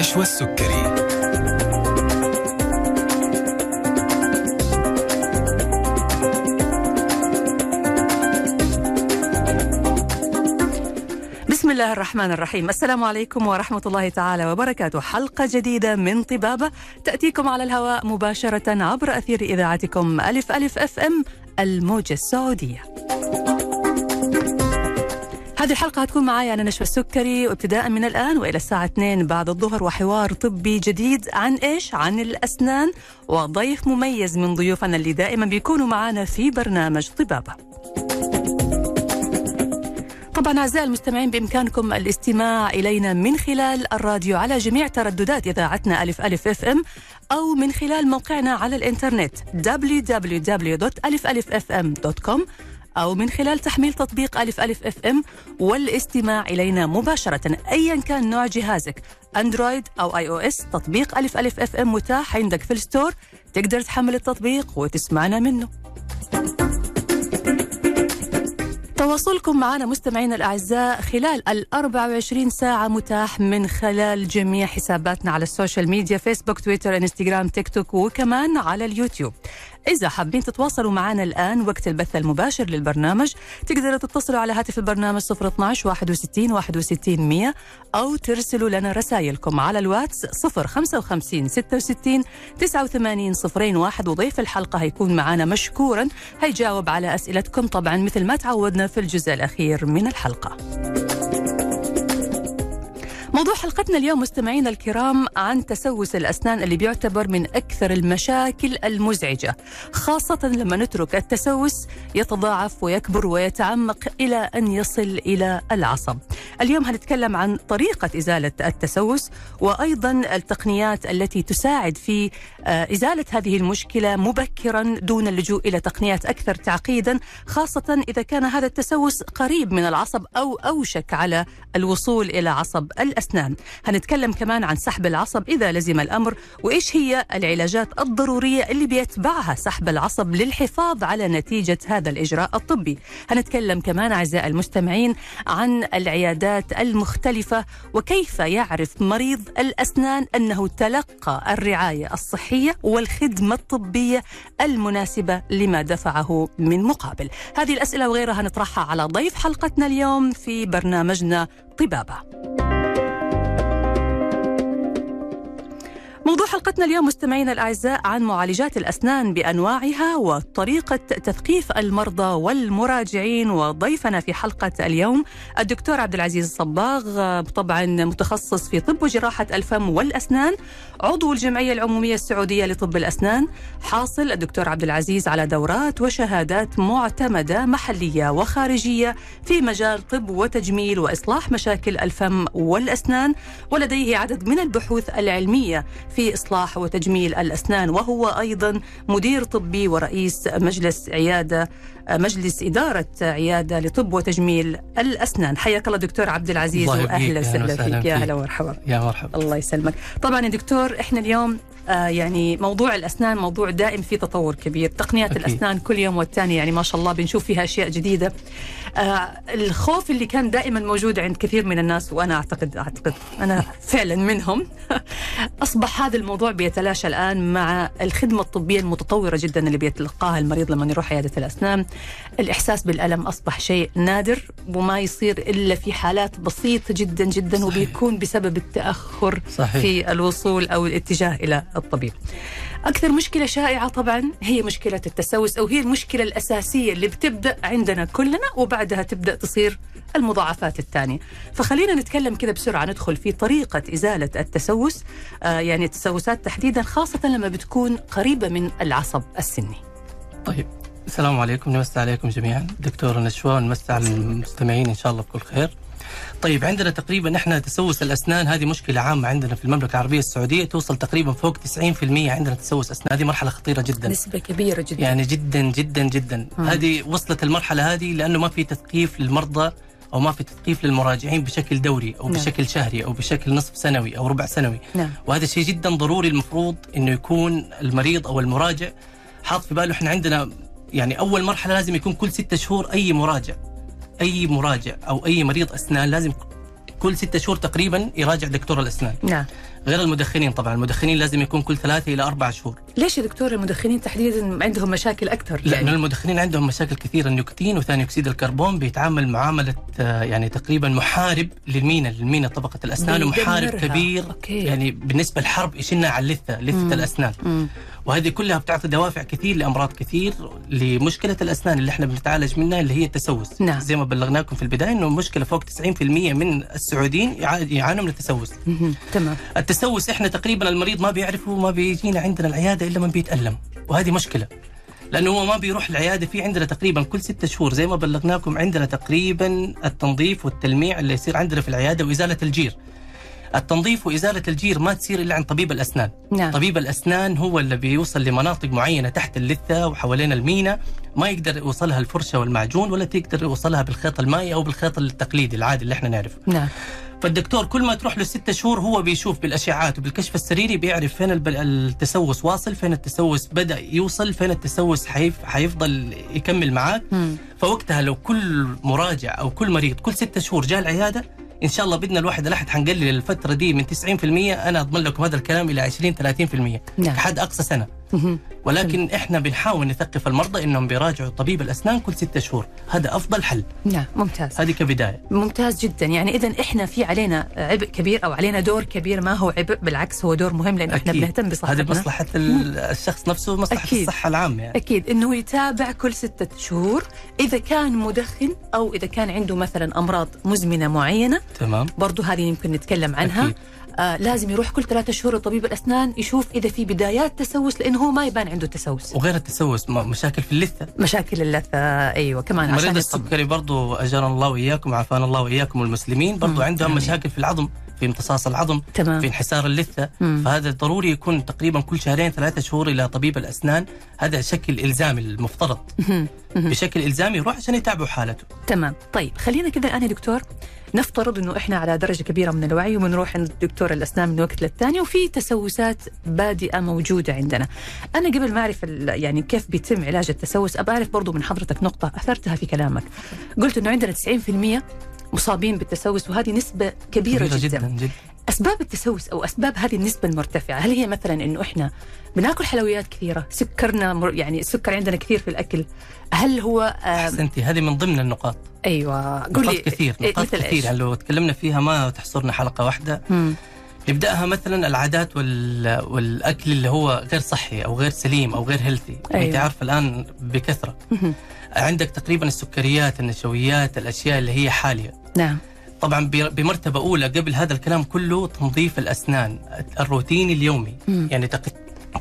نشوى السكري بسم الله الرحمن الرحيم. السلام عليكم ورحمة الله تعالى وبركاته. حلقة جديدة من طبابة تأتيكم على الهواء مباشرة عبر أثير إذاعتكم ألف ألف أف أم الموجة السعودية. هذه الحلقة هتكون معايا أنا نشوى السكري وابتداء من الآن وإلى الساعة 2 بعد الظهر وحوار طبي جديد عن إيش؟ عن الأسنان وضيف مميز من ضيوفنا اللي دائما بيكونوا معنا في برنامج طبابة طبعا أعزائي المستمعين بإمكانكم الاستماع إلينا من خلال الراديو على جميع ترددات إذاعتنا ألف ألف أف إم أو من خلال موقعنا على الإنترنت www.alifalifm.com أو من خلال تحميل تطبيق ألف ألف أف إم والاستماع إلينا مباشرة أيا كان نوع جهازك. أندرويد أو آي أو إس تطبيق ألف ألف أف إم متاح عندك في ال store. تقدر تحمل التطبيق وتسمعنا منه. تواصلكم معنا مستمعينا الأعزاء خلال ال 24 ساعة متاح من خلال جميع حساباتنا على السوشيال ميديا فيسبوك تويتر إنستغرام تيك توك وكمان على اليوتيوب. إذا حابين تتواصلوا معنا الآن وقت البث المباشر للبرنامج تقدروا تتصلوا على هاتف البرنامج 012 61 61 100 أو ترسلوا لنا رسائلكم على الواتس 055 66 89 صفرين واحد. وضيف الحلقة هيكون معنا مشكورا هيجاوب على أسئلتكم. طبعا مثل ما تعودنا في الجزء الأخير من الحلقة. موضوع حلقتنا اليوم مستمعينا الكرام عن تسوس الأسنان اللي بيعتبر من أكثر المشاكل المزعجة. خاصة لما نترك التسوس يتضاعف ويكبر ويتعمق إلى أن يصل إلى العصب. اليوم هنتكلم عن طريقة إزالة التسوس وأيضا التقنيات التي تساعد في إزالة هذه المشكلة مبكرا دون اللجوء إلى تقنيات أكثر تعقيدا خاصة إذا كان هذا التسوس قريب من العصب أو أوشك على الوصول إلى عصب الأسنان هنتكلم كمان عن سحب العصب إذا لزم الأمر وإيش هي العلاجات الضرورية اللي بيتبعها سحب العصب للحفاظ على نتيجة هذا الإجراء الطبي. هنتكلم كمان أعزائي المستمعين عن العيادات المختلفة وكيف يعرف مريض الأسنان أنه تلقى الرعاية الصحية والخدمة الطبية المناسبة لما دفعه من مقابل. هذه الأسئلة وغيرها هنطرحها على ضيف حلقتنا اليوم في برنامجنا طبابة. موضوع حلقتنا اليوم مستمعينا الأعزاء عن معالجات الأسنان بأنواعها وطريقة تثقيف المرضى والمراجعين وضيفنا في حلقة اليوم الدكتور عبد العزيز الصباغ طبعا متخصص في طب وجراحة الفم والأسنان عضو الجمعية العمومية السعودية لطب الأسنان حاصل الدكتور عبد العزيز على دورات وشهادات معتمدة محلية وخارجية في مجال طب وتجميل وإصلاح مشاكل الفم والأسنان ولديه عدد من البحوث العلمية في إصلاح وتجميل الأسنان وهو أيضا مدير طبي ورئيس مجلس عيادة مجلس إدارة عيادة لطب وتجميل الأسنان. حياك الله دكتور عبد العزيز وأهلا وسهلا فيك. يا هلا ومرحبا. يا مرحبا. الله يسلمك. طبعا يا دكتور إحنا اليوم يعني موضوع الأسنان موضوع دائم فيه تطور كبير تقنيات أكيد. الأسنان كل يوم والتاني يعني ما شاء الله بنشوف فيها أشياء جديدة آه الخوف اللي كان دائما موجود عند كثير من الناس وأنا أعتقد أعتقد أنا فعلا منهم أصبح هذا الموضوع بيتلاشى الآن مع الخدمة الطبية المتطورة جدا اللي بيتلقاها المريض لما يروح عيادة الأسنان الإحساس بالألم أصبح شيء نادر وما يصير إلا في حالات بسيطة جدا جدا صحيح. وبيكون بسبب التأخر صحيح. في الوصول أو الاتجاه إلى الطبيب. أكثر مشكلة شائعة طبعا هي مشكلة التسوس أو هي المشكلة الأساسية اللي بتبدأ عندنا كلنا وبعدها تبدأ تصير المضاعفات الثانية. فخلينا نتكلم كذا بسرعة ندخل في طريقة إزالة التسوس. آه يعني التسوسات تحديدا خاصة لما بتكون قريبة من العصب السني. طيب. السلام عليكم نمسي عليكم جميعا. دكتور نشوى نمسي على المستمعين إن شاء الله بكل خير. طيب عندنا تقريبا إحنا تسوس الأسنان هذه مشكلة عامة عندنا في المملكة العربية السعودية توصل تقريبا فوق 90% عندنا تسوس أسنان هذه مرحلة خطيرة جدا نسبة كبيرة جدا يعني جدا جدا جدا مم. هذه وصلت المرحلة هذه لأنه ما في تثقيف للمرضى أو ما في تثقيف للمراجعين بشكل دوري أو نعم. بشكل شهري أو بشكل نصف سنوي أو ربع سنوي نعم. وهذا شيء جدا ضروري المفروض إنه يكون المريض أو المراجع حاط في باله إحنا عندنا يعني أول مرحلة لازم يكون كل ستة شهور أي مراجع أي مراجع أو أي مريض أسنان لازم كل ستة شهور تقريبا يراجع دكتور الأسنان نعم غير المدخنين طبعا المدخنين لازم يكون كل ثلاثة إلى أربع شهور ليش يا دكتور المدخنين تحديدا عندهم مشاكل أكثر لأنه المدخنين عندهم مشاكل كثيرة النيكوتين وثاني أكسيد الكربون بيتعامل معاملة آه، يعني تقريبا محارب للمينا لمينا طبقة الأسنان ومحارب. كبير أوكي. يعني بالنسبة للحرب يشنها على اللثة لثة مم. الأسنان مم. وهذه كلها بتعطي دوافع كثير لأمراض كثير لمشكلة الأسنان اللي إحنا بنتعالج منها اللي هي التسوس. نعم. زي ما بلغناكم في البداية إنه مشكلة فوق 90% من السعوديين يعا- يعانوا من التسوس. تمام. التسوس إحنا تقريبا المريض ما بيعرفه ما بيجينا عندنا العيادة إلا من بيتألم وهذه مشكلة. لأنه هو ما بيروح العيادة في عندنا تقريبا كل ستة شهور زي ما بلغناكم عندنا تقريبا التنظيف والتلميع اللي يصير عندنا في العيادة وإزالة الجير. التنظيف وإزالة الجير ما تصير إلا عند طبيب الأسنان. نعم. طبيب الأسنان هو اللي بيوصل لمناطق معينة تحت اللثة وحوالين المينا ما يقدر يوصلها الفرشة والمعجون ولا تقدر يوصلها بالخيط المائي أو بالخيط التقليدي العادي اللي إحنا نعرفه. نعم. فالدكتور كل ما تروح له ستة شهور هو بيشوف بالأشعاعات وبالكشف السريري بيعرف فين التسوس واصل فين التسوس بدأ يوصل فين التسوس حيف حيفضل يكمل معاك. مم. فوقتها لو كل مراجع أو كل مريض كل ستة شهور جاء العيادة إن شاء الله بإذن الواحد الأحد حنقلل الفترة دي من 90% أنا أضمن لكم هذا الكلام إلى 20 30% نعم. حد أقصى سنة. ولكن إحنا بنحاول نثقف المرضى إنهم بيراجعوا طبيب الأسنان كل ستة شهور. هذا أفضل حل. نعم ممتاز. هذه كبداية. ممتاز جدا. يعني اذا إحنا في علينا عبء كبير أو علينا دور كبير. ما هو عبء؟ بالعكس هو دور مهم لأن إحنا. بنهتم هذه بصحتنا مصلحة ال- الشخص نفسه ومصلحة أكيد. الصحة العامة يعني. أكيد. إنه يتابع كل ستة شهور. إذا كان مدخن أو إذا كان عنده مثلا أمراض مزمنة معينة تمام. برضو هذه يمكن نتكلم عنها. أكيد. آه لازم يروح كل ثلاثة شهور لطبيب الأسنان يشوف إذا في بدايات تسوس لأنه هو ما يبان عنده تسوس وغير التسوس مشاكل في اللثة مشاكل اللثة أيوه كمان عشان مريض. السكري برضو أجرنا الله وإياكم وعافانا الله وإياكم والمسلمين برضو مم. عندهم. مشاكل في العظم في امتصاص العظم تمام في انحسار اللثة مم. فهذا ضروري يكون تقريبا كل شهرين ثلاثة شهور إلى طبيب الأسنان هذا شكل إلزامي المفترض مهم. مهم. بشكل إلزامي يروح عشان يتابعوا حالته تمام طيب خلينا كذا الآن يا دكتور نفترض إنه إحنا على درجة كبيرة من الوعي وبنروح عند دكتور الأسنان من وقت للتاني وفي تسوسات بادئة موجودة عندنا. أنا قبل ما أعرف يعني كيف بيتم علاج التسوس ابى أعرف برضو من حضرتك نقطة أثرتها في كلامك. قلت إنه عندنا 90% مصابين بالتسوس وهذه نسبة كبيرة, كبيرة جدا. جدا جدا أسباب التسوس أو أسباب هذه النسبة المرتفعة هل هي مثلا إنه إحنا بناكل حلويات كثيرة سكرنا مر- يعني السكر عندنا كثير في الأكل هل هو آه أحسنتي هذه من ضمن النقاط أيوه قول نقاط كثير إيه، نقاط مثل كثير؟ يعني لو تكلمنا فيها ما تحصرنا حلقة واحدة مم. نبدأها مثلا العادات وال... والأكل اللي هو غير صحي أو غير سليم أو غير هيلثي أيوة. انت عارفه الآن بكثرة مهم. عندك تقريبا السكريات النشويات الأشياء اللي هي حالية نعم. طبعا ب- بمرتبة أولى قبل هذا الكلام كله تنظيف الأسنان الروتيني اليومي. مم. يعني تق...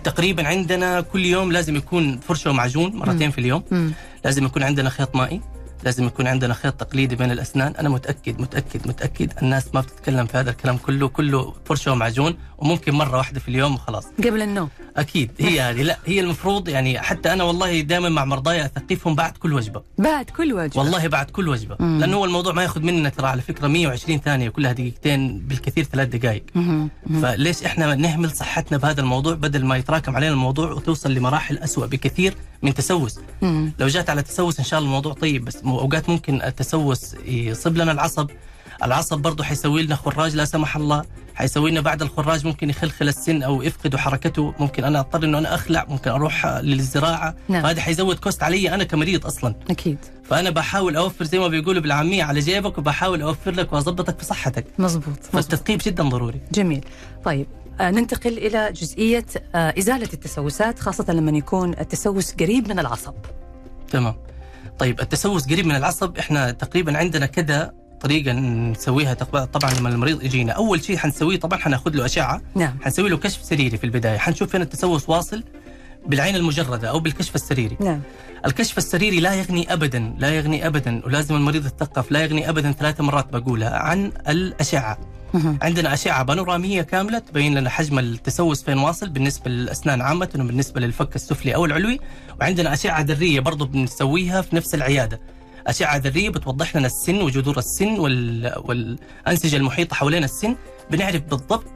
تقريبا عندنا كل يوم لازم يكون فرشة ومعجون مرتين في اليوم. مم. لازم يكون عندنا خيط مائي. لازم يكون عندنا خيط تقليدي بين الأسنان. أنا متأكد متأكد متأكد الناس ما بتتكلم في هذا الكلام كله. كله فرشة ومعجون وممكن مرة واحدة في اليوم وخلاص. قبل النوم. أكيد. هي هذه لا هي المفروض يعني حتى أنا والله دائما مع مرضاي أثقفهم بعد كل وجبة. بعد كل وجبة. والله بعد كل وجبة. مم. لأنه هو الموضوع ما ياخذ مننا ترى على فكرة 120 ثانية كلها دقيقتين بالكثير ثلاث دقائق. فليش إحنا نهمل صحتنا بهذا الموضوع بدل ما يتراكم علينا الموضوع وتوصل لمراحل أسوأ بكثير من تسوس؟ مم. لو جات على تسوس إن شاء الله الموضوع طيب بس اوقات ممكن التسوس يصيب لنا العصب. العصب برضه حيسوي لنا خراج لا سمح الله حيسوي لنا بعد الخراج ممكن يخلخل السن أو يفقد حركته. ممكن أنا أضطر إنه أنا أخلع ممكن أروح للزراعة. نعم. فهذا حيزود كوست علي أنا كمريض أصلا. أكيد. فأنا بحاول أوفر زي ما بيقولوا بالعامية على جيبك وبحاول أوفر لك وأظبطك في صحتك. مزبوط فالتثقيف جدا ضروري. جميل. طيب آه ننتقل إلى جزئية آه إزالة التسوسات خاصة لما يكون التسوس قريب من العصب. تمام. طيب التسوس قريب من العصب. إحنا تقريبا عندنا كذا طريقة نسويها طبعا لما المريض يجينا. أول شيء حنسويه طبعا حناخذ له أشعة. نعم. حنسوي له كشف سريري في البداية. حنشوف فين التسوس واصل بالعين المجردة أو بالكشف السريري. نعم. الكشف السريري لا يغني ابدا لا يغني ابدا ولازم المريض يتثقف لا يغني ابدا ثلاث مرات بقولها عن الأشعة. عندنا أشعة بانورامية كاملة تبين لنا حجم التسوس فين واصل بالنسبة للأسنان عامة وبالنسبة للفك السفلي أو العلوي وعندنا أشعة ذرية برضو بنسويها في نفس العيادة. أشعة ذرية بتوضح لنا السن وجذور السن وال... والأنسجة المحيطة حوالين السن. بنعرف بالضبط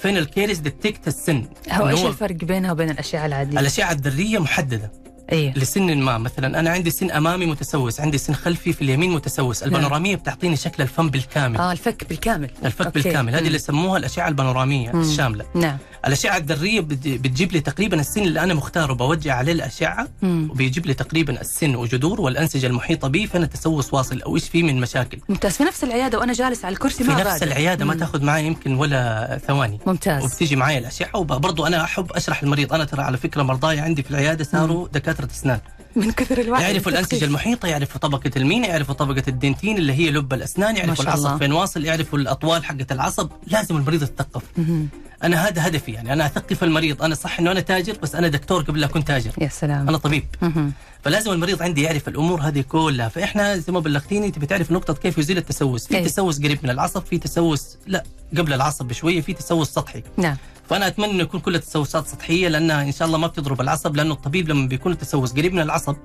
فين ال caries detect السن. هو إيش الفرق بينها وبين الأشعة العادية؟ الأشعة الذرية محددة. إيه. لسن ما مثلا أنا عندي سن أمامي متسوس عندي سن خلفي في اليمين متسوس. البانورامية بتعطيني شكل الفم بالكامل. آه الفك بالكامل. الفك أوكي. بالكامل. هذه. اللي يسموها الأشعة البانورامية مم. الشاملة. نعم. الأشعة الذرية بت- بتجيب لي تقريبا السن اللي أنا مختاره بوجه عليه الأشعة مم. وبيجيب لي تقريبا السن وجذور والأنسجة المحيطة به فين التسوس واصل أو إيش فيه من مشاكل. ممتاز. في نفس العيادة وأنا جالس على الكرسي في ما نفس أبادر. العيادة ما مم. تاخذ معي يمكن ولا ثواني. ممتاز. وبتيجي معي الأشعة وبرضه أنا أحب أشرح المريض. أنا ترى على فكرة مرضاي عندي في العيادة صاروا دكاترة اسنان من كثر الوعي. يعرفوا الأنسجة المحيطة يعرفوا طبقة المينا يعرفوا طبقة الدنتين اللي هي لب الأسنان يعرفوا. العصب فين واصل يعرفوا الأطوال حقه العصب. لازم المريض يتثقف. أنا هذا هدفي يعني. أنا أثقف المريض. أنا صح إنه أنا تاجر بس أنا دكتور قبل لا أكون تاجر. يا سلام. أنا طبيب. فلازم المريض عندي يعرف الأمور هذه كلها. فإحنا زي ما بلغتيني تبي تعرف نقطة كيف يزيل التسوس. في أي. تسوس قريب من العصب في تسوس لا قبل العصب بشوية في تسوس سطحي. نعم. فأنا أتمنى انه يكون كل التسوسات سطحية لأنها إن شاء الله ما بتضرب العصب لأنه الطبيب لما بيكون التسوس قريب من العصب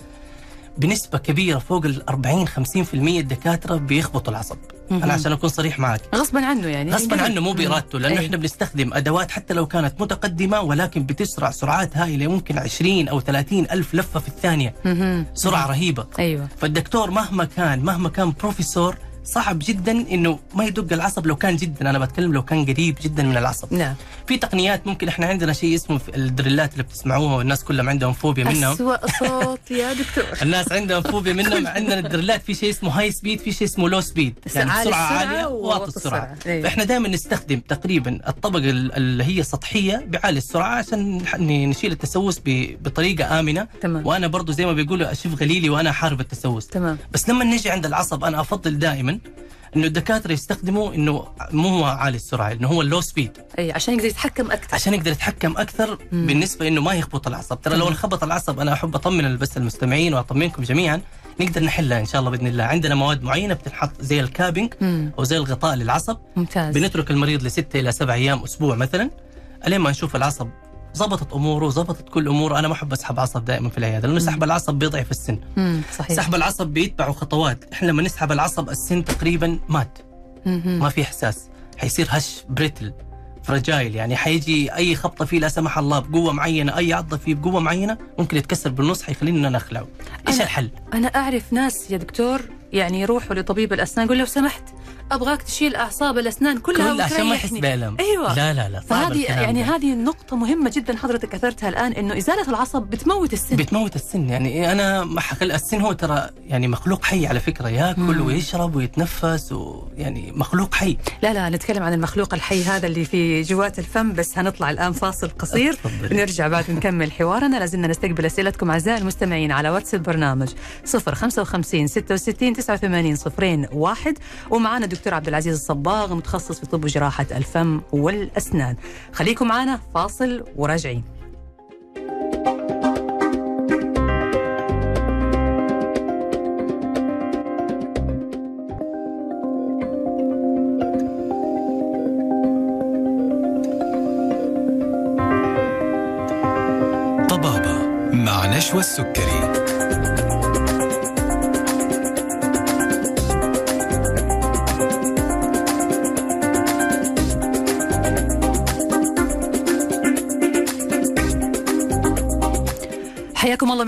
بنسبة كبيرة فوق ال 40 50% الدكاترة بيخبطوا العصب. مهم. أنا عشان أكون صريح معك غصبا عنه يعني. غصبا عنه مو بإرادته لأنه أي. إحنا بنستخدم أدوات حتى لو كانت متقدمة ولكن بتسرع سرعات هائله ممكن 20 أو 30 ألف لفة في الثانية. مهم. سرعة رهيبة. أيوه. فالدكتور مهما كان مهما كان بروفيسور صعب جدا إنه ما يدق العصب لو كان جدا. أنا بتكلم لو كان قريب جدا من العصب. نعم. في تقنيات ممكن إحنا عندنا شيء اسمه في الدريلات اللي بتسمعوها والناس كلهم عندهم فوبيا منهم. أسوأ صوت يا دكتور. الناس عندهم فوبيا منهم. عندنا ال drillات في شيء اسمه high speed في شيء اسمه low speed يعني بسرعة السرعة عالية وواطي السرعة. السرعة. أيوة. فإحنا دائما نستخدم تقريبا الطبقة ال- اللي هي سطحية بعالي السرعة عشان نشيل التسوس بطريقة آمنة. تمام. وأنا برضو زي ما بيقولوا أشفي غليلي وأنا احارب التسوس. تمام. بس لما نجي عند العصب أنا أفضل دائما إنه الدكاترة يستخدموا إنه مو هو عالي السرعة إنه هو ال low speed إي عشان يقدر يتحكم أكثر عشان يقدر يتحكم أكثر مم. بالنسبة إنه ما يخبط العصب ترى لو. انخبط العصب أنا أحب أطمن بس المستمعين وأطمنكم جميعا نقدر نحلها إن شاء الله بإذن الله عندنا مواد معينة بتنحط زي ال capping مم. أو زي الغطاء للعصب ممتاز بنترك المريض لستة إلى سبع أيام أسبوع مثلا إلين ما نشوف العصب ظبطت أموره ظبطت كل أموره. أنا ما أحب أسحب عصب دائما في العيادة لأنه سحب العصب بيضعف السن. مم. صحيح. سحب العصب بيتبعه خطوات. إحنا لما نسحب العصب السن تقريبا مات. ما في إحساس. حيصير هش brittle fragile يعني حيجي أي خبطة فيه لا سمح الله بقوة معينة أي عضة فيه بقوة معينة ممكن يتكسر بالنص حيخليني ان أنا اخلعه إيش الحل؟ أنا أعرف ناس يا دكتور يعني يروحوا لطبيب الأسنان يقول لو سمحت أبغاك تشيل أعصاب الأسنان كلها كل عشان ما يحس. بألم أيوه لا لا لا فهذه يعني ده. هذه نقطة مهمة جدا حضرتك أثرتها الآن إنه إزالة العصب بتموت السن بتموت السن يعني أنا ما حخل السن هو ترى يعني مخلوق حي على فكرة ياكل مم. ويشرب ويتنفس ويعني مخلوق حي لا لا نتكلم عن المخلوق الحي هذا اللي في جوات الفم بس هنطلع الآن فاصل قصير. نرجع بعد نكمل حوارنا لازلنا نستقبل أسئلتكم أعزائي المستمعين على واتس البرنامج 055 66 89 صفرين واحد ومعنا دكتور عبد العزيز الصباغ متخصص في طب وجراحة الفم والأسنان. خليكم معنا فاصل وراجعين. نشوى السكري.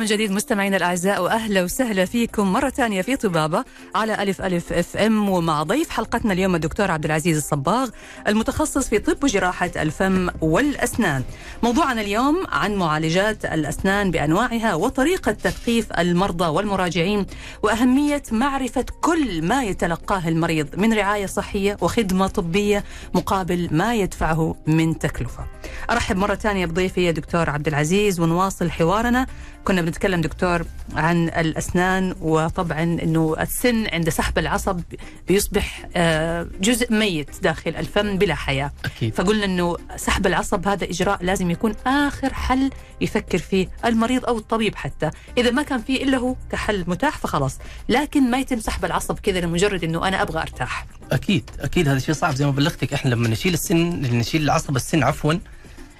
من جديد مستمعينا الأعزاء وأهلا وسهلا فيكم مرة ثانية في طبابة على ألف ألف أف إم ومع ضيف حلقتنا اليوم الدكتور عبد العزيز الصباغ المتخصص في طب وجراحة الفم والأسنان. موضوعنا اليوم عن معالجات الأسنان بأنواعها وطريقة تثقيف المرضى والمراجعين وأهمية معرفة كل ما يتلقاه المريض من رعاية صحية وخدمة طبية مقابل ما يدفعه من تكلفة. أرحب مرة ثانية بضيفي دكتور عبد العزيز ونواصل حوارنا كنا بنتكلم دكتور عن الأسنان وطبعا إنه السن عند سحب العصب بيصبح آه، جزء ميت داخل الفم بلا حياة. أكيد. فقلنا إنه سحب العصب هذا إجراء لازم يكون آخر حل يفكر فيه المريض أو الطبيب حتى. إذا ما كان فيه إلا هو كحل متاح فخلاص. لكن ما يتم سحب العصب كذا لمجرد إنه أنا أبغى أرتاح. أكيد أكيد. هذا شيء صعب زي ما بلغتك. إحنا لما نشيل السن نشيل العصب السن عفوا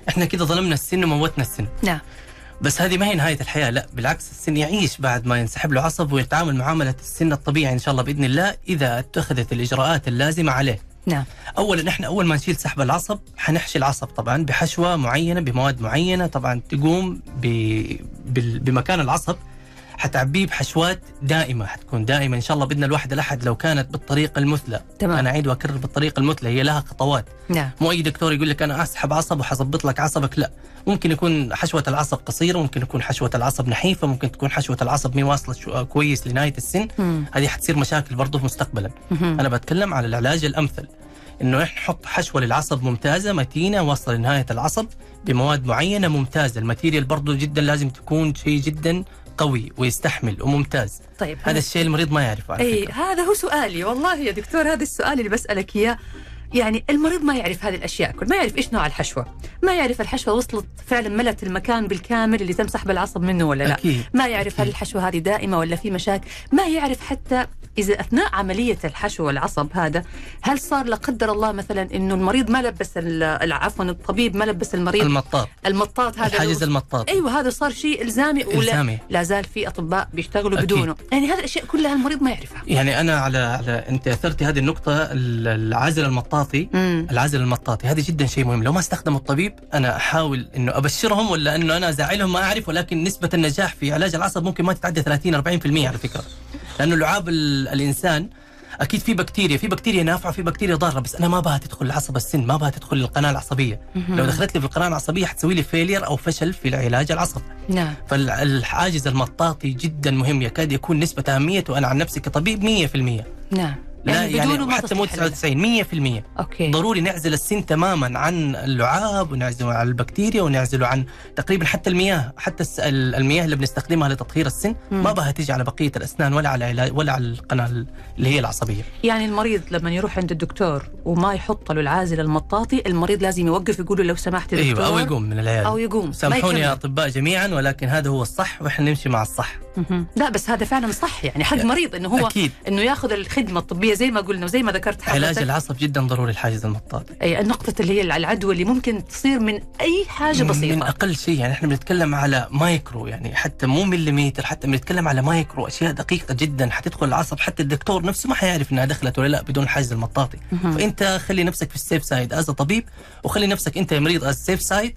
إحنا كده ظلمنا السن وموتنا السن. نعم. بس هذه ما هي نهاية الحياة لا بالعكس السن يعيش بعد ما ينسحب له عصب ويتعامل معامله السن الطبيعي إن شاء الله بإذن الله إذا اتخذت الإجراءات اللازمة عليه. نعم. اولا إحنا أول ما نشيل سحب العصب حنحشي العصب طبعا بحشوة معينة بمواد معينة طبعا تقوم ب... بمكان العصب. حتعبيه بحشوات دائمة حتكون دائما إن شاء الله بإذن الواحد الأحد لو كانت بالطريقة المثلى. تمام. أنا أعيد وأكرر بالطريقة المثلى هي لها خطوات. نعم. مو أي دكتور يقول لك أنا أسحب عصب وحظبط لك عصبك لا. ممكن يكون حشوة العصب قصيرة ممكن يكون حشوة العصب نحيفة ممكن تكون حشوة العصب مي واصلة كويس لنهاية السن. مم. هذه حتصير مشاكل برضه مستقبلا. مهم. أنا بتكلم على العلاج الأمثل. إنه إحنا نحط حشوة للعصب ممتازة متينة واصلة لنهاية العصب بمواد معينة ممتازة. الماتيريال برضه جدا لازم تكون شيء جدا قوي ويستحمل وممتاز. طيب هذا الشيء المريض ما يعرفه اي هذا هو سؤالي. والله يا دكتور هذا السؤال اللي بسألك إياه. يعني المريض ما يعرف هذه الأشياء كل ما يعرف إيش نوع الحشوة. ما يعرف الحشوة وصلت فعلا ملت المكان بالكامل اللي تم سحب العصب منه ولا لا. أكيد ما يعرف هل أكيد. الحشوة هذه دائمة ولا في مشاكل. ما يعرف حتى إذا أثناء عملية الحشو والعصب هذا هل صار لا قدر الله مثلا إنه المريض ما لبس ال- عفوا الطبيب ما لبس المريض؟ المطاط. المطاط هذا الحاجز المطاط. أيوه هذا صار شيء إلزامي ولا إلزامي. لا زال في أطباء بيشتغلوا أكيد. بدونه؟ يعني هذه الأشياء كلها المريض ما يعرفها. يعني أنا على على أنت اثرتي هذه النقطة ال- العازل المطاطي. امم العازل المطاطي هذا جدا شيء مهم. لو ما استخدمه الطبيب أنا أحاول إنه أبشرهم ولا إنه أنا أزعلهم ما أعرف ولكن نسبة النجاح في علاج العصب ممكن ما تتعدى 30 40% على فكرة. لأنه لعاب ال- الإنسان أكيد في بكتيريا في بكتيريا نافعة في بكتيريا ضارة بس أنا ما أبغاها تدخل العصب السن ما أبغاها تدخل القناه العصبية. لو دخلت لي في القناة العصبية حتسوي لي failure أو فشل في علاج العصب. نعم. فالحاجز المطاطي جدا مهم يكاد يكون نسبة اهميته أنا عن نفسي كطبيب 100% نعم. لا يعني يعني, بدونه ما حتى مو تصلح العلاج. 99 100% أوكي ضروري نعزل السن تماما عن اللعاب ونعزله عن البكتيريا ونعزله عن تقريبا حتى المياه حتى المياه اللي بنستخدمها لتطهير السن مم. ما بها تيجي على بقية الأسنان ولا على ولا على القناة اللي هي العصبية يعني المريض لما يروح عند الدكتور وما يحط له العازل المطاطي المريض لازم يوقف يقول له لو سمحت دكتور أيوه أو يقوم من العيادة. أو يقوم. سامحوني يا. أطباء جميعا ولكن هذا هو الصح وإحنا نمشي مع الصح. لا بس هذا فعلا صح يعني حق مريض إنه هو أكيد. إنه ياخذ الخدمة الطبية زي ما قلنا وزي ما ذكرت علاج حضرتك العصب جدا ضروري الحاجز المطاطي. أي النقطة اللي هي العدوى اللي ممكن تصير من أي حاجة من بسيطة. أقل شيء يعني إحنا بنتكلم على مايكرو يعني حتى مو مليمتر حتى بنتكلم على مايكرو أشياء دقيقة جدا حتدخل العصب حتى الدكتور نفسه ما حيعرف إنها دخلت ولا لا بدون الحاجز المطاطي. مهم. فانت خلي نفسك في ال safe side as طبيب وخلي نفسك انت مريض as safe side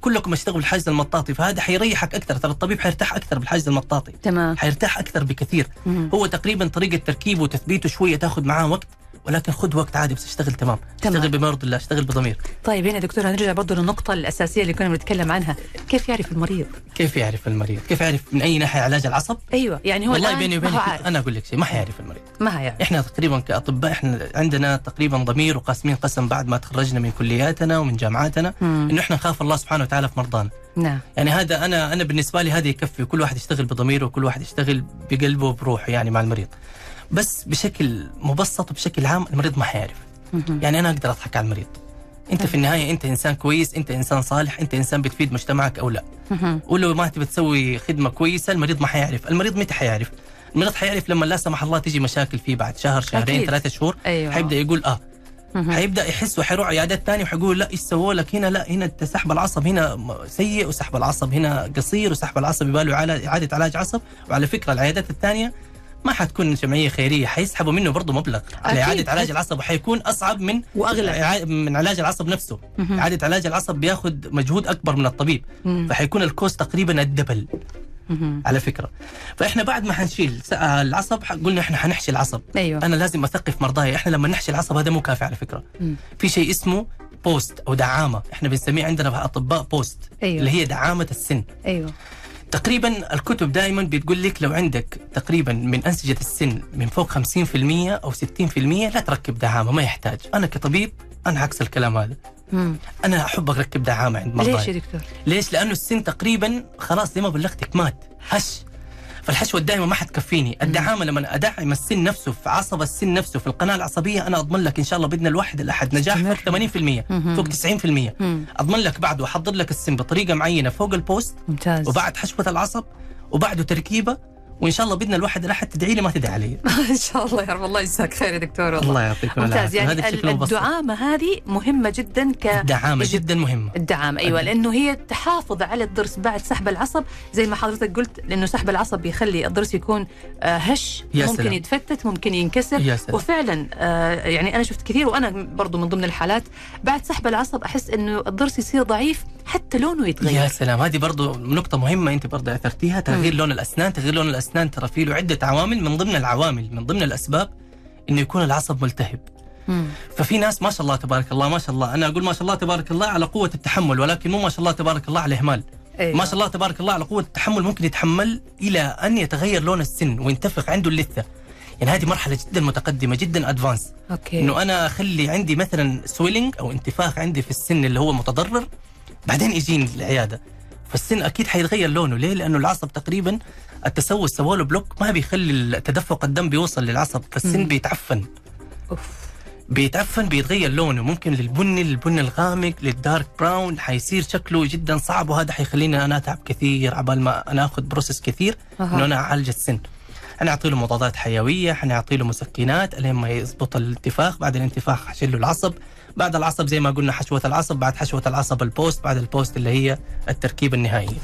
كلكم اشتغلوا بالحاجز المطاطي فهذا حيريحك أكثر ترى الطبيب حيرتاح أكثر بالحاجز المطاطي. تمام. حيرتاح أكثر بكثير. مهم. هو تقريبا طريقة تركيبه وتثبيته شوية تاخذ معاه وقت. ولكن خذ وقت عادي بس اشتغل تمام؟ تمام. اشتغل بمرض الله اشتغل بضمير. طيب هنا دكتور هنرجع برضه للنقطة الأساسية اللي كنا بنتكلم عنها. كيف يعرف المريض؟ كيف يعرف المريض؟ كيف يعرف من أي ناحية علاج العصب؟ أيوة يعني هو والله بيني وبينك أنا أقول لك شيء ما حيعرف المريض. ما هيعرف إحنا تقريبا كأطباء إحنا عندنا تقريبا ضمير وقاسمين قسم بعد ما تخرجنا من كلياتنا ومن جامعاتنا. إنه إحنا نخاف الله سبحانه وتعالى في مرضانا. نعم. يعني هذا أنا أنا بالنسبة لي هذا يكفي كل واحد يشتغل بضميره وكل واحد يشتغل بقلبه وبروحه يعني مع المريض. بس بشكل مبسط وبشكل عام المريض ما حيعرف. يعني أنا أقدر أضحك على المريض. أنت في النهاية أنت إنسان كويس أنت إنسان صالح أنت إنسان بتفيد مجتمعك أو لا. ولو ما تبي تسوي خدمة كويسة المريض ما حيعرف. المريض متى حيعرف؟ المريض حيعرف لما لا سمح الله تيجي مشاكل فيه بعد شهر شهرين أكيد. ثلاثة شهور أيوة. حيبدأ يقول آه. حيبدأ يحس وحيروح عيادات ثانية وحيقول لا إيش سووا لك؟ هنا لا هنا سحب العصب هنا سيء وسحب العصب هنا قصير وسحب العصب يباله على إعادة علاج عصب. وعلى فكرة العيادات الثانية ما حتكون جمعية خيرية حيسحبوا منه برضه مبلغ على. إعادة علاج العصب وحيكون أصعب من وأغلى إعا- من علاج العصب نفسه. إعادة علاج العصب بياخذ مجهود أكبر من الطبيب مم. فحيكون ال cost تقريبا ال double. على فكرة فإحنا بعد ما حنشيل آه، العصب قلنا إحنا حنحشي العصب أيوة أنا لازم أثقف مرضاي إحنا لما نحشي العصب هذا مو كافي على فكرة مم. في شيء اسمه post أو دعامة إحنا بنسميه عندنا في أطباء post أيوة. اللي هي دعامة السن أيوة تقريبا الكتب دائما بتقول لك لو عندك تقريبا من أنسجة السن من فوق 50% أو 60% لا تركب دعامة ما يحتاج أنا كطبيب أنا عكس الكلام هذا مم. أنا احب اركب دعامة عند مرضاي ليش يا دكتور؟ ليش؟ لأنه السن تقريبا خلاص زي ما بلغتك مات هش فالحشوه الدائمه ما حتكفيني، الدعامة لما أدعم السن نفسه في عصب السن نفسه في القناة العصبية أنا أضمن لك إن شاء الله بإذن الواحد الأحد نجاح. فوق 80% مهم. فوق 90% مم. أضمن لك بعده احضر لك السن بطريقة معينة فوق ال post ممتاز وبعد حشوة العصب وبعده تركيبة وإن شاء الله بإذن الواحد الاحد تدعي لي ما تدعي علي. إن شاء الله يا رب. الله يجزاك خير يا دكتور والله. الله يعطيكم ممتاز. العافيه يعني الدعامة هذه مهمة جدا ك الدعامة جدا مهمة. الدعامة أيوة لأنه هي تحافظ على الضرس بعد سحب العصب. زي ما حضرتك قلت لأنه سحب العصب بيخلي الضرس يكون آه، هش يا ممكن سلام. يتفتت ممكن ينكسر. يا سلام. وفعلا آه، يعني أنا شفت كثير وأنا برضو من ضمن الحالات بعد سحب العصب أحس أنه الضرس يصير ضعيف حتى لونه يا يتغير سلام هذه برضو نقطة مهمة أنت برضو أثرتيها تغيير لون الأسنان. تغيير لون الأسنان ترى فيه له عدة عوامل من ضمن العوامل من ضمن الأسباب إنه يكون العصب ملتهب. مم. ففي ناس ما شاء الله تبارك الله ما شاء الله أنا أقول ما شاء الله تبارك الله على قوة التحمل ولكن مو ما شاء الله تبارك الله على الإهمال. أيوة. ما شاء الله تبارك الله على قوة التحمل ممكن يتحمل إلى أن يتغير لون السن وينتفخ عنده اللثة. يعني هذه مرحلة جدا متقدمة جدا advanced أوكي. إنه أنا أخلي عندي مثلا swelling أو انتفاخ عندي في السن اللي هو متضرر بعدين يجيني العيادة فالسن أكيد حيتغير لونه ليه؟ لأنه العصب تقريبا التسوس سواله block ما بيخلي تدفق الدم بيوصل للعصب فالسن مم. بيتعفن أوف. بيتعفن بيتغير لونه ممكن للبني للبني الغامق لل dark brown حيصير شكله جدا صعب وهذا حيخليني أنا أتعب كثير عبال ما أنا آخذ process كثير. إنه أنا أعالج السن حنعطي له مضادات حيوية حنعطي له مسكنات لين ما يضبط الانتفاخ بعد الانتفاخ حشيل له العصب بعد العصب زي ما قلنا حشوة العصب بعد حشوة العصب ال post بعد ال post اللي هي التركيب النهائي.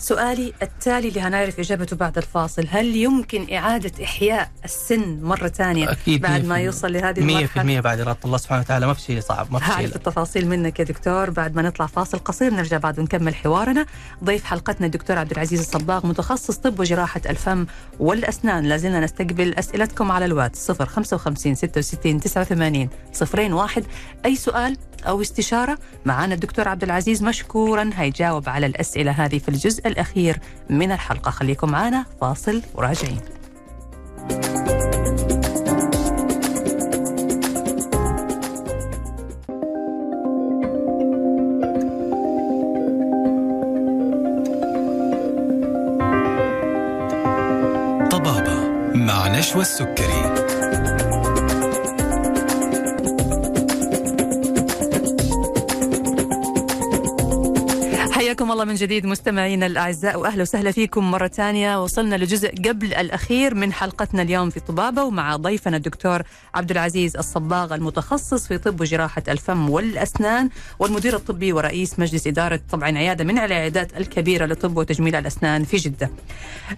سؤالي التالي اللي هنعرف إجابته بعد الفاصل. هل يمكن إعادة إحياء السن مرة ثانية أكيد بعد 100% ما يوصل لهذه المرحلة؟ 100% بعد إرادة الله سبحانه وتعالى. ما في شيء صعب ما في هعرف شيء التفاصيل منك يا دكتور. بعد ما نطلع فاصل قصير نرجع بعد ونكمل حوارنا. ضيف حلقتنا الدكتور عبد العزيز الصباغ متخصص طب وجراحة الفم والأسنان. لازلنا نستقبل أسئلتكم على الواتس 055 66 89 صفرين واحد. أي سؤال أو استشارة. معنا الدكتور عبد العزيز مشكورا هيجاوب على الأسئلة هذه في الجزء الأخير من الحلقة. خليكم معنا فاصل وراجعين. طبابة مع نشوى السكري. حياكم الله من جديد مستمعينا الأعزاء وأهلا وسهلا فيكم مرة ثانية وصلنا لجزء قبل الأخير من حلقتنا اليوم في طبابة ومع ضيفنا الدكتور عبد العزيز الصباغ المتخصص في طب وجراحة الفم والأسنان والمدير الطبي ورئيس مجلس إدارة طبعا عيادة من العيادات الكبيرة لطب وتجميل الأسنان في جدة.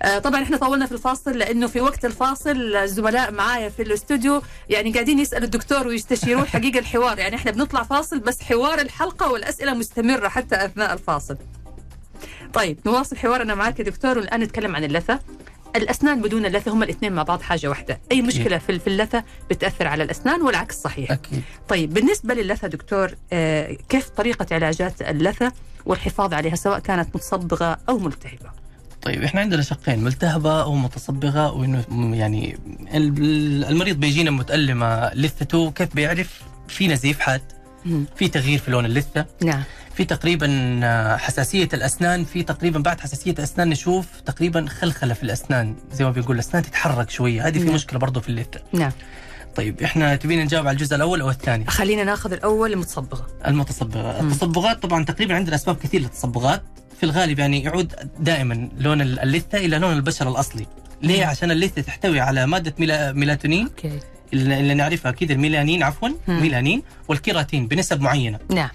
آه، طبعا إحنا طولنا في الفاصل لأنه في وقت الفاصل الزملاء معايا في الاستوديو يعني قاعدين يسألوا الدكتور ويستشيرون حقيقة الحوار يعني إحنا بنطلع فاصل بس حوار الحلقة والأسئلة مستمرة حتى أثناء الفاصل. طيب نواصل حوارنا معك يا دكتور والآن نتكلم عن اللثة. الأسنان بدون اللثة هم الاثنين مع بعض حاجة واحدة، أي مشكلة في في اللثة بتأثر على الأسنان والعكس صحيح. أكيد طيب بالنسبة للثة دكتور آه، كيف طريقة علاجات اللثة والحفاظ عليها سواء كانت متصبغه أو ملتهبة؟ طيب إحنا عندنا شقين ملتهبة أو متصبغه وانه يعني ال- المريض بيجينا متألمة لثته كيف بيعرف في نزيف حاد. في تغيير في لون اللثة نعم في تقريبا آه، حساسية الأسنان في تقريبا بعد حساسية الأسنان نشوف تقريبا خلخلة في الأسنان زي ما بيقول الأسنان تتحرك شوية. هذه في نعم. مشكلة برضه في اللثة. نعم. طيب إحنا تبينا نجاوب على الجزء الأول أو الثاني؟ خلينا ناخذ الأول المتصبغة. المتصبغة. التصبغات طبعا تقريبا عندنا أسباب كثير للتصبغات. في الغالب يعني يعود دائما لون ال- اللثة إلى لون البشرة الأصلي. ليه؟ مم. عشان اللثة تحتوي على مادة ميلا ميلاتونين. اللي اللي نعرفها أكيد الميلانين عفوا مم. ميلانين والكيراتين بنسب معينة. نعم.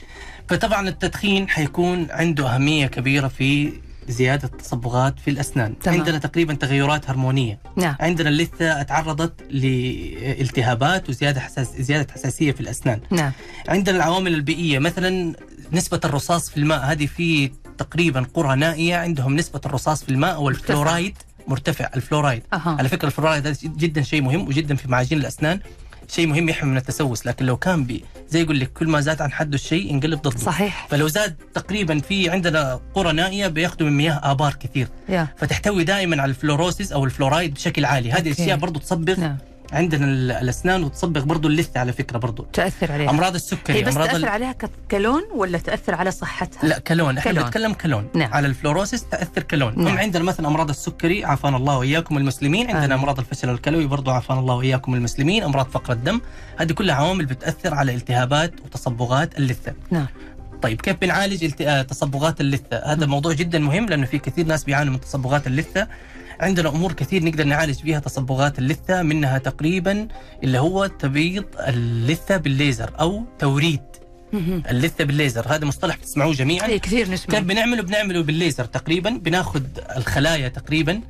فطبعا التدخين حيكون عنده أهمية كبيرة في زيادة التصبغات في الأسنان. تمام. عندنا تقريبا تغيرات هرمونية. نعم. عندنا اللثة تعرضت لالتهابات وزيادة حساس زيادة حساسية في الأسنان. نعم. عندنا العوامل البيئية. مثلا نسبة الرصاص في الماء هذه في تقريبا قرى نائية عندهم نسبة الرصاص في الماء والفلورايد مرتفع الفلورايد. أها. على فكرة الفلورايد هذا جدا شيء مهم وجدا في معاجين الأسنان. شيء مهم يحمي من التسوس لكن لو كان زي يقول لك كل ما زاد عن حده الشيء ينقلب ضده. صحيح. فلو زاد تقريبا في عندنا قرى نائية بياخذوا من مياه آبار كثير. يا. فتحتوي دائما على ال fluorosis أو الفلورايد بشكل عالي. هذه okay. الاشياء برضو تصبغ نعم. عندنا ال- الأسنان وتصبغ برضو اللثه على فكرة برضو تأثر عليها أمراض هي السكري بس أمراض تأثر عليها كلون ولا تأثر على صحتها؟ لا كلون إحنا. بنتكلم كلون نعم. على ال fluorosis تأثر كلون نعم. هم عندنا مثلا أمراض السكري عافانا الله وإياكم المسلمين عندنا آمين. أمراض الفشل الكلوي برضو عافانا الله وإياكم المسلمين أمراض فقر الدم هذه كلها عوامل بتأثر على التهابات وتصبغات اللثة نعم طيب كيف بنعالج الت- آه، تصبغات اللثة؟ هذا موضوع جدا مهم لأنه في كثير ناس بيعانوا من تصبغات اللثة. عندنا أمور كثير نقدر نعالج بها تصبغات اللثة منها تقريبا اللي هو تبييض اللثة بالليزر أو توريد. اللثة بالليزر. هذا مصطلح بتسمعوه جميعا. اي كثير نسمع كيف بنعمله بنعمله بالليزر تقريبا بناخذ الخلايا تقريبا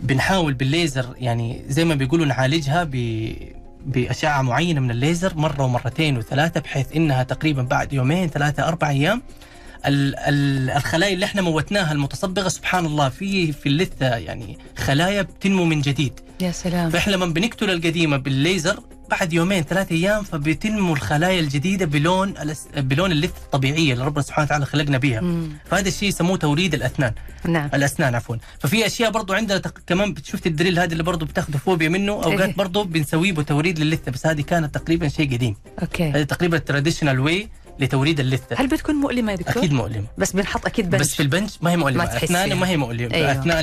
بنحاول بالليزر يعني زي ما بيقولوا نعالجها ب بأشعة معينة من الليزر مرة ومرتين وثلاثة بحيث إنها تقريبا بعد يومين أيام ال- ال- الخلايا اللي إحنا موتناها المتصبغة سبحان الله في في اللثة يعني خلايا بتنمو من جديد. يا سلام. فإحنا لما بنقتل القديمة بالليزر بعد يومين ثلاثة أيام فبتنمو الخلايا الجديدة بلون بلون اللثة الطبيعية اللي ربنا سبحانه وتعالى خلقنا بها مم. فهذا الشيء يسموه توريد الأسنان. نعم. الأسنان عفوا. ففي أشياء برضو عندنا تق... كمان شفت ال drill هذا اللي برضو بتاخذوا فوبيا منه. إيه. أوقات برضو بنسويه بتوريد للثة بس هذه كانت تقريبا شيء قديم. okay. هذه تقريبا traditional way لتوريد اللثة هل بتكون مؤلمة يا دكتور؟ أكيد مؤلم بس بنحط أكيد بنج بس في البنج ما هي مؤلمة ما أثناء. ما هي مؤلمة أيوه. أثناء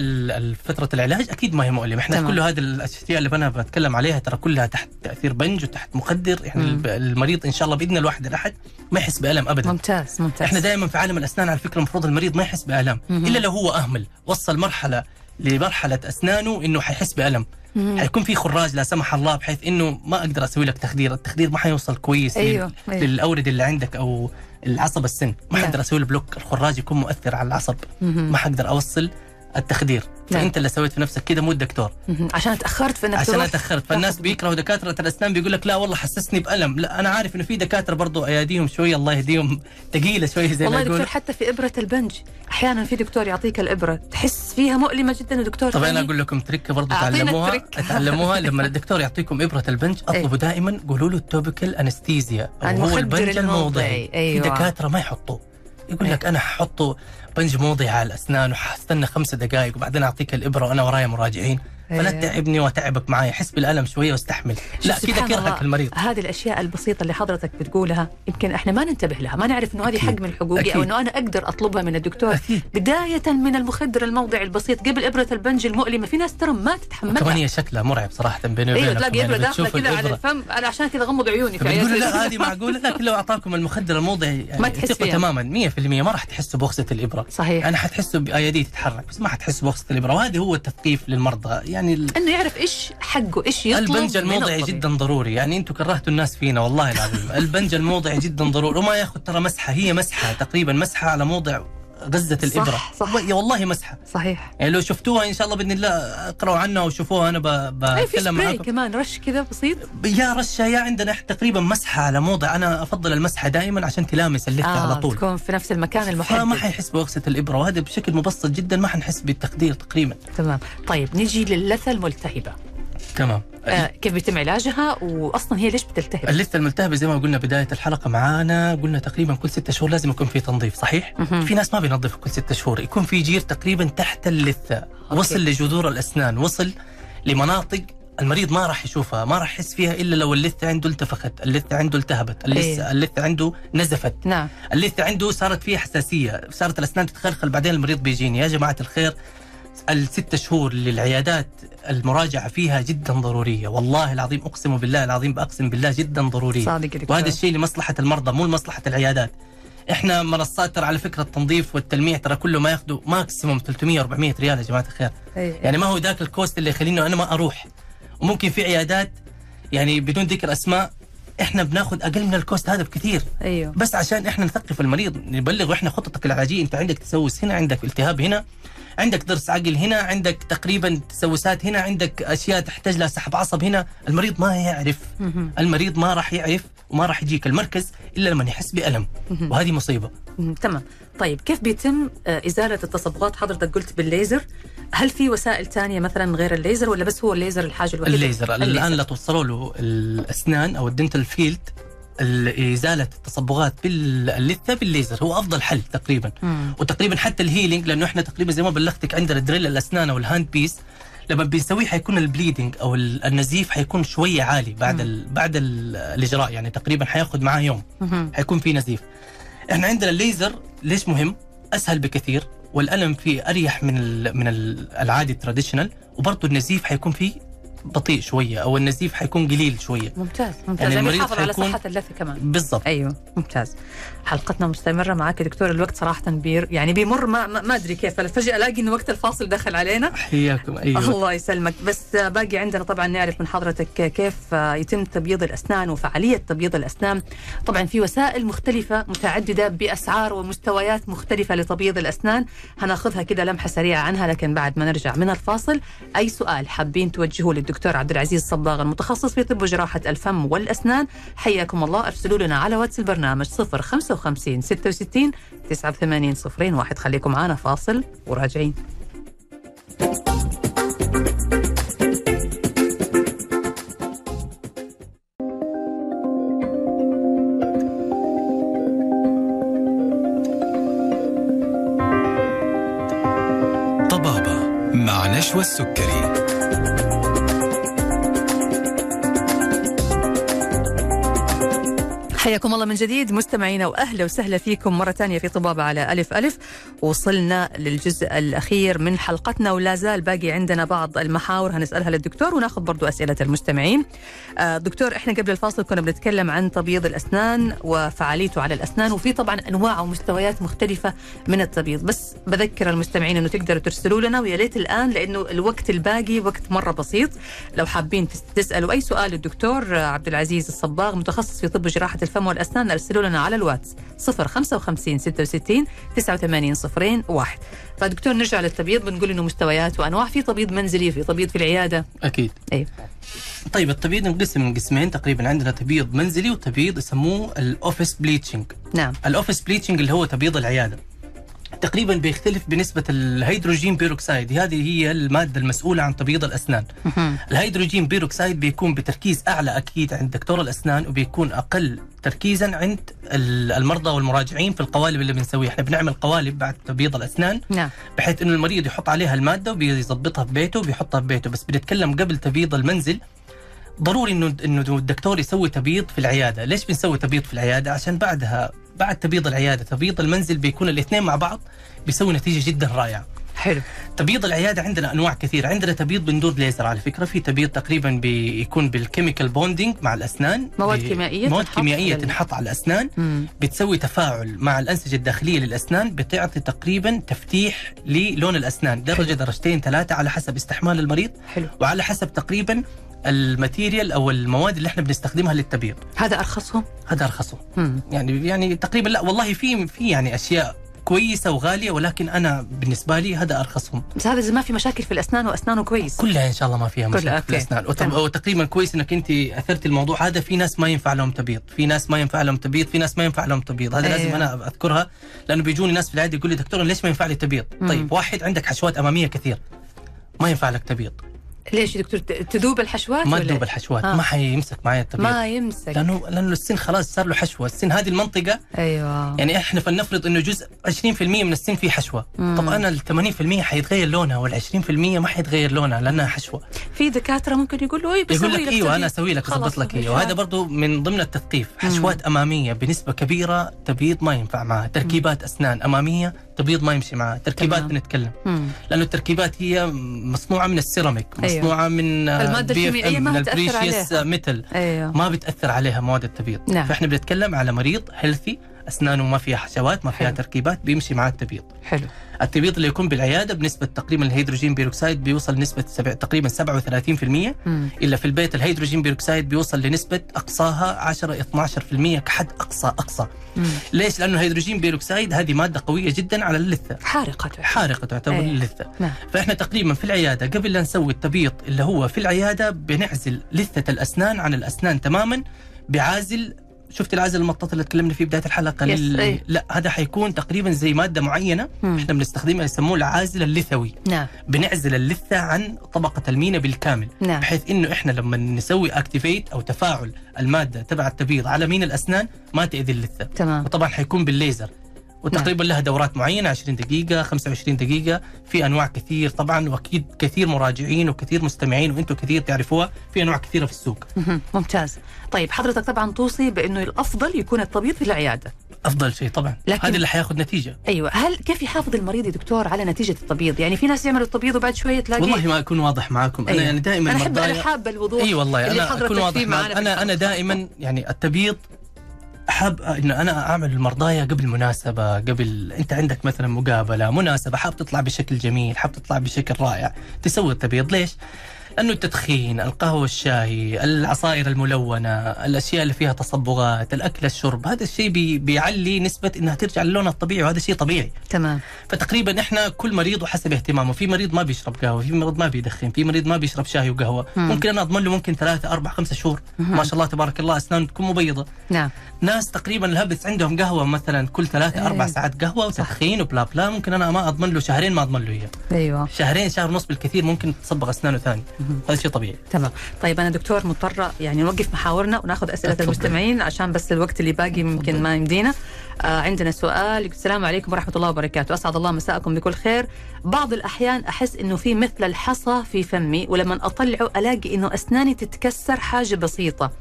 فترة العلاج أكيد ما هي مؤلمة إحنا تمام. كل هذه الأشياء اللي أنا بتكلم عليها ترى كلها تحت تأثير بنج وتحت مخدر يعني مم. المريض إن شاء الله بإذن الواحد الأحد ما يحس بألم ابدا ممتاز ممتاز إحنا دائما في عالم الأسنان على فكرة المفروض المريض ما يحس بالام مهم. إلا لو هو أهمل وصل مرحلة لمرحلة أسنانه إنه حيحس بألم. حيكون في خراج لا سمح الله بحيث إنه ما أقدر أسوي لك تخدير التخدير ما حيوصل كويس أيوه أيوة. للاورده اللي عندك أو العصب السن ما نعم. حقدر أسوي له بلوك الخراج يكون مؤثر على العصب. ما حقدر أوصل التخدير نعم. فانت اللي سويت في نفسك كده مو الدكتور. عشان تاخرت في انك عشان تروح أنا تاخرت فالناس بيكرهوا دكاترة الأسنان بيقول لك لا والله حسسني بألم لا أنا عارف إنه في دكاترة برضو أياديهم شوية الله يهديهم ثقيله شوية زي والله دكتور حتى في إبرة البنج أحيانا في دكتور يعطيك الإبرة تحس فيها مؤلمة جدا ودكتور طب أنا ثاني أقول لكم تركه برضو أعطينا تعلموها. تعلموها لما الدكتور يعطيكم إبرة البنج أطلبوا دائما قولوا له ال topical anesthesia هو البنج الموضعي. أيوة. في دكاترة ما يحطوه يقول أيوة. لك أنا ححطه بنج موضعي على الاسنان وحستنى خمسة دقائق وبعدين أعطيك الإبرة وأنا ورايا مراجعين. فلا أيوة. تعبني وتعبك معي حس بالألم شوية واستحمل لا كذا كرهك المريض هذه الأشياء البسيطة اللي حضرتك بتقولها يمكن إحنا ما ننتبه لها ما نعرف إنه هذه. حق من حقوقي أكيد. أو إنه أنا أقدر أطلبها من الدكتور أكيد. بداية من المخدر الموضعي البسيط قبل إبرة البنج المؤلمة في ناس ترى ما كمان تتحملها هي شكلها مرعب صراحة بيني أيوه وبينك تلاقي إبرة داخلة كذا على. الفم أنا عشان كذا غمض عيوني في. لا هذه معقولة لكن لو أعطاكم المخدر الموضعي يعني ما تحس فيها. تماما 100% ما راح تحسوا بوخسة الإبرة صحيح أنا حتحسوا بايادي تتحرك بس ما حتحسوا بوخسة الإبرة وهذا هو التثقيف للمرضى يعني ال- إنه يعرف إيش حقه إيش يطلب البنج الموضعي. جدا ضروري. يعني أنتم كرهتوا الناس فينا والله العظيم. البنج الموضعي جدا ضروري. وما ياخذ ترى مسحة هي مسحة تقريبا مسحة على موضع غزة الإبرة. صح، صح. والله مسحة. صحيح. يعني لو شفتوها إن شاء الله بإذن الله اقرأوا عنها وشوفوها أنا بتكلم سبراي معاكم كمان رش كذا بسيط. يا رشة يا عندنا تقريبا مسحة على موضع أنا أفضل المسحة دائما عشان تلامس اللثه آه على طول. تكون في نفس المكان المحدد. حيحس بوغسه الإبرة وهذا بشكل مبسط جدا ما حنحس بالتخدير تقريبا. تمام. طيب نجي للثه الملتهبة. تمام. آه كيف بيتم علاجها؟ واصلا هي ليش بتلتهب؟ اللثه الملتهبة زي ما قلنا بداية الحلقة معانا قلنا تقريبا كل ستة شهور لازم يكون في تنظيف صحيح؟ مهم. في ناس ما بينظفوا كل ستة شهور يكون في جير تقريبا تحت اللثة. وصل لجذور الأسنان وصل لمناطق المريض ما راح يشوفها ما راح يحس فيها إلا لو اللثة عنده التفخت اللثة عنده التهبت اللثة, إيه. اللثة عنده نزفت. نعم. اللثة عنده صارت فيها حساسية صارت الأسنان تتخلخل بعدين المريض بيجيني. يا جماعة الخير الست شهور للعيادات المراجعة فيها جدا ضرورية. والله العظيم أقسم بالله العظيم بأقسم بالله جدا ضرورية. صادق وهذا الشيء لمصلحة المرضى مو لمصلحة العيادات. إحنا منصات ترى على فكرة التنظيف والتلميع ترى كله ما ياخذوا ماكسيموم 300 400 ريال يا جماعة الخير. إيه. يعني ما هو ذاك ال cost اللي يخليني أنا ما أروح. وممكن في عيادات يعني بدون ذكر أسماء إحنا بناخذ أقل من ال cost هذا بكثير. أيوه. بس عشان إحنا نثقف المريض نبلغه إحنا خطتك العلاجية. أنت عندك تسوس هنا عندك التهاب هنا. عندك ضرس عقل هنا عندك تقريبا تسوسات هنا عندك أشياء تحتاج لها سحب عصب هنا. المريض ما يعرف. المريض ما راح يعرف وما راح يجيك المركز إلا لما يحس بألم. وهذه مصيبة. تمام. طيب كيف بيتم آه، إزالة التصبغات؟ حضرتك قلت بالليزر. هل في وسائل تانية مثلا غير الليزر ولا بس هو الليزر الحاجة الوحيدة؟ الليزر. الآن لا توصلوا له الأسنان أو ال dental field. إزالة التصبغات باللثة بالليزر. هو أفضل حل تقريبا. مم. وتقريبا حتى ال healing لأنه إحنا تقريبا زي ما بلغتك عندنا drill الأسنان أو ال handpiece لما بنسويه حيكون ال bleeding أو ال- النزيف حيكون شوية عالي بعد ال بعد ال الإجراء. يعني تقريبا حيأخذ معاه يوم مهم. حيكون في نزيف. إحنا عندنا الليزر ليش مهم؟ أسهل بكثير والألم فيه أريح من ال من ال- العادي ال traditional وبرضه النزيف حيكون فيه بطيء شوية أو النزيف حيكون قليل شوية. ممتاز ممتاز. يعني يعني بيحافظ على صحة اللثة كمان. بالضبط. أيوه ممتاز. حلقتنا مستمرة معك دكتور الوقت صراحة بير يعني بيمر ما, ما, أدري كيف فجأة ألاقي إنه وقت الفاصل دخل علينا. حياكم أيوه. الله يسلمك. بس باقي عندنا طبعا نعرف من حضرتك كيف يتم تبييض الأسنان وفعالية تبييض الأسنان. طبعا في وسائل مختلفة متعددة بأسعار ومستويات مختلفة لتبييض الأسنان. هناخذها كده لمحة سريعة عنها لكن بعد ما نرجع من الفاصل أي سؤال حابين توجهوه للدكتور عبد العزيز صباغ المتخصص في طب وجراحة الفم والأسنان حياكم الله. أرسلوا لنا على واتس البرنامج 055 66 89 صفرين واحد. خليكم معنا فاصل وراجعين. طبابة حياكم الله من جديد مستمعينا وأهلا وسهلا فيكم مرة ثانية في طبابه على ألف ألف. وصلنا للجزء الأخير من حلقتنا ولا زال باقي عندنا بعض المحاور هنسألها للدكتور وناخذ برضو أسئلة المستمعين. آه دكتور إحنا قبل الفاصل كنا بنتكلم عن تبييض الأسنان وفعاليته على الأسنان وفي طبعا أنواع ومستويات مختلفة من التبييض. بس بذكر المستمعين إنه تقدروا ترسلوا لنا ويا ريت الآن لأنه الوقت الباقي وقت مرة بسيط. لو حابين تس- تسألوا أي سؤال للدكتور آه، عبد العزيز الصباغ متخصص في طب وجراحه الفم والأسنان أرسلوا لنا على الواتس 055 66 89 صفرين واحد. فدكتور نرجع للتبييض بنقول إنه مستويات وأنواع. في تبييض منزلي في تبييض في العيادة. أكيد. أيوه طيب التبييض ينقسم من قسمين. تقريبا عندنا تبييض منزلي وتبييض يسموه ال office bleaching. نعم. ال office bleaching اللي هو تبييض العيادة. تقريبا بيختلف بنسبة ال hydrogen peroxide هذه هي المادة المسؤولة عن تبييض الأسنان. ال hydrogen peroxide بيكون بتركيز أعلى أكيد عند دكتور الأسنان وبيكون أقل تركيزا عند ال- المرضى والمراجعين في القوالب اللي بنسويها. إحنا بنعمل قوالب بعد تبييض الأسنان نعم. بحيث إنه المريض يحط عليها المادة وبيظبطها في بيته وبيحطها في بيته. بس بنتكلم قبل تبييض المنزل ضروري انه إنه الدكتور يسوي تبييض في العيادة، ليش بنسوي تبييض في العيادة؟ عشان بعدها بعد تبييض العيادة. تبييض المنزل بيكون الاثنين مع بعض بيسوي نتيجة جدا رائعة. حلو. تبييض العيادة عندنا أنواع كثيرة، عندنا تبييض بدون ليزر على فكرة، في تبييض تقريبا بيكون بال chemical bonding مع الأسنان. مواد كيميائية مواد كيميائية تنحط على الأسنان. مم. بتسوي تفاعل مع الأنسجة الداخلية للأسنان. بتعطي تقريبا تفتيح للون الأسنان. درجة درجتين ثلاثة على حسب استحمال المريض. حلو. وعلى حسب تقريبا الماتيريال أو المواد اللي إحنا بنستخدمها للتبييض. هذا أرخصهم؟ هذا ارخصه مم. يعني يعني تقريبا لا والله في في يعني أشياء كويسة وغالية ولكن أنا بالنسبة لي هذا أرخصهم. بس هذا إذا ما في مشاكل في الأسنان وأسنانه كويس. كلها إن شاء الله ما فيها مشاكل في. الأسنان. وت- تمام. وتقريبا كويس إنك أنت أثرت الموضوع هذا. في ناس ما ينفع لهم تبييض. في ناس ما ينفع لهم تبييض. في ناس ما ينفع لهم تبييض. هذا أيوة. لازم أنا أذكرها لأنه بيجوني ناس في العيادة يقول لي دكتور ليش ما ينفع لي تبييض؟ مم. طيب واحد عندك حشوات أمامية كثير. ما ينفع لك تبييض. ليش يا دكتور؟ تذوب الحشوات ما تذوب؟ الحشوات آه. ما حيمسك معي التبييض ما يمسك. لأنه لأنه السن خلاص صار له حشوة. السن هذه المنطقة أيوه. يعني إحنا فلنفرض إنه جزء 20% من السن فيه حشوة. مم. طب أنا ال 80% حيتغير لونها وال 20% ما حيتغير لونها لأنها حشوة. في دكاترة ممكن يقولوا اي يقول لك إيوه أنا أسوي لك اضبط لك إيوه. وهذا. برضو من ضمن التثقيف. حشوات أمامية بنسبة كبيرة تبييض ما ينفع معها. تركيبات أسنان أمامية تبييض ما يمشي معها تركيبات تمام. بنتكلم. لأنه التركيبات هي مصنوعة من السيراميك أيوة. مصنوعة من المادة PFM، الكيميائية ما ال precious عليها. metal أيوه ما بتأثر عليها مواد التبييض نعم. فإحنا بنتكلم على مريض healthy اسنانه ما فيها حشوات ما فيها حلو. تركيبات بيمشي معاه التبييض حلو التبييض اللي يكون بالعيادة بنسبة تقريبا ال hydrogen peroxide بيوصل نسبه سبع تقريبا 37% مم. إلا في البيت ال hydrogen peroxide بيوصل لنسبة أقصاها 10 12% كحد أقصى أقصى مم. ليش لأنه ال hydrogen peroxide هذه مادة قوية جدا على اللثة حارقة تعتبر. حارقة تعتبر أيه. للثه نعم فإحنا تقريبا في العيادة قبل لا نسوي التبييض اللي هو في العيادة بنعزل لثة الأسنان عن الأسنان تماما بعازل شفت العازل المطاط اللي تكلمنا فيه بداية الحلقة؟ yes، لل... أي. لا هذا حيكون تقريبا زي مادة معينة مم. إحنا بنستخدمها يسموه العازل اللثوي. نعم. بنعزل اللثة عن طبقة المينا بالكامل نعم. بحيث إنه إحنا لما نسوي activate أو تفاعل المادة تبع التبييض على مين الأسنان ما تأذي اللثة. تمام. وطبعا حيكون بالليزر. وتقريبا لها دورات معينة 20 دقيقة 25 دقيقة. في أنواع كثير طبعا وأكيد كثير مراجعين وكثير مستمعين وأنتم كثير تعرفوها. في أنواع كثيرة في السوق. ممتاز. طيب حضرتك طبعا توصي بأنه الأفضل يكون الطبيب في العيادة. أفضل شيء طبعا. لكن- هذا اللي حياخذ نتيجة. أيوه. هل كيف يحافظ المريض يا دكتور على نتيجة التبييض يعني في ناس يعملوا التبييض وبعد شوية تلاقي والله ما أكون واضح معاكم. أنا أيوة. يعني دائما أنا احب أنا حابة الوضوح أي والله أنا أكون واضح معك في أنا أنا. دائما يعني التبييض حاب انه أنا أعمل المرضايا قبل مناسبه قبل أنت عندك مثلا مقابلة مناسبة حاب تطلع بشكل جميل حاب تطلع بشكل رائع تسوي التبييض ليش؟ لأنه التدخين، القهوة الشاي، العصائر الملونة، الأشياء اللي فيها تصبغات، الأكل الشرب، هذا الشيء بي بيعلي نسبة إنها ترجع للونها الطبيعي وهذا شيء طبيعي. تمام. فتقريبا إحنا كل مريض وحسب اهتمامه في مريض ما بيشرب قهوة في مريض ما بيدخن في مريض ما بيشرب شاي وقهوة. مم. ممكن أنا أضمن له ممكن ثلاثة أربع خمسة شهور. ما شاء الله تبارك الله اسنان تكون مبيضة. نعم. ناس تقريبا الهبس عندهم قهوة مثلا كل ثلاثة أربع إيه. ساعات قهوة وتدخين وبلا بلا ممكن أنا ما أضمن له شهرين ما أضمن له إياه. أيوه. شهرين شهر ونص بالكثير ممكن تصبغ أسنانه ثاني. هذا شيء طبيعي. تمام. طيب أنا دكتور مضطرة يعني نوقف محاورنا وناخذ أسئلة تفضل. المستمعين عشان بس الوقت اللي باقي يمكن ما يمدينا. آه عندنا سؤال. السلام عليكم ورحمة الله وبركاته. أسعد الله مساءكم بكل خير. بعض الأحيان أحس إنه في مثل الحصى في فمي ولما اطلعه ألاقي إنه أسناني تتكسر حاجة بسيطة.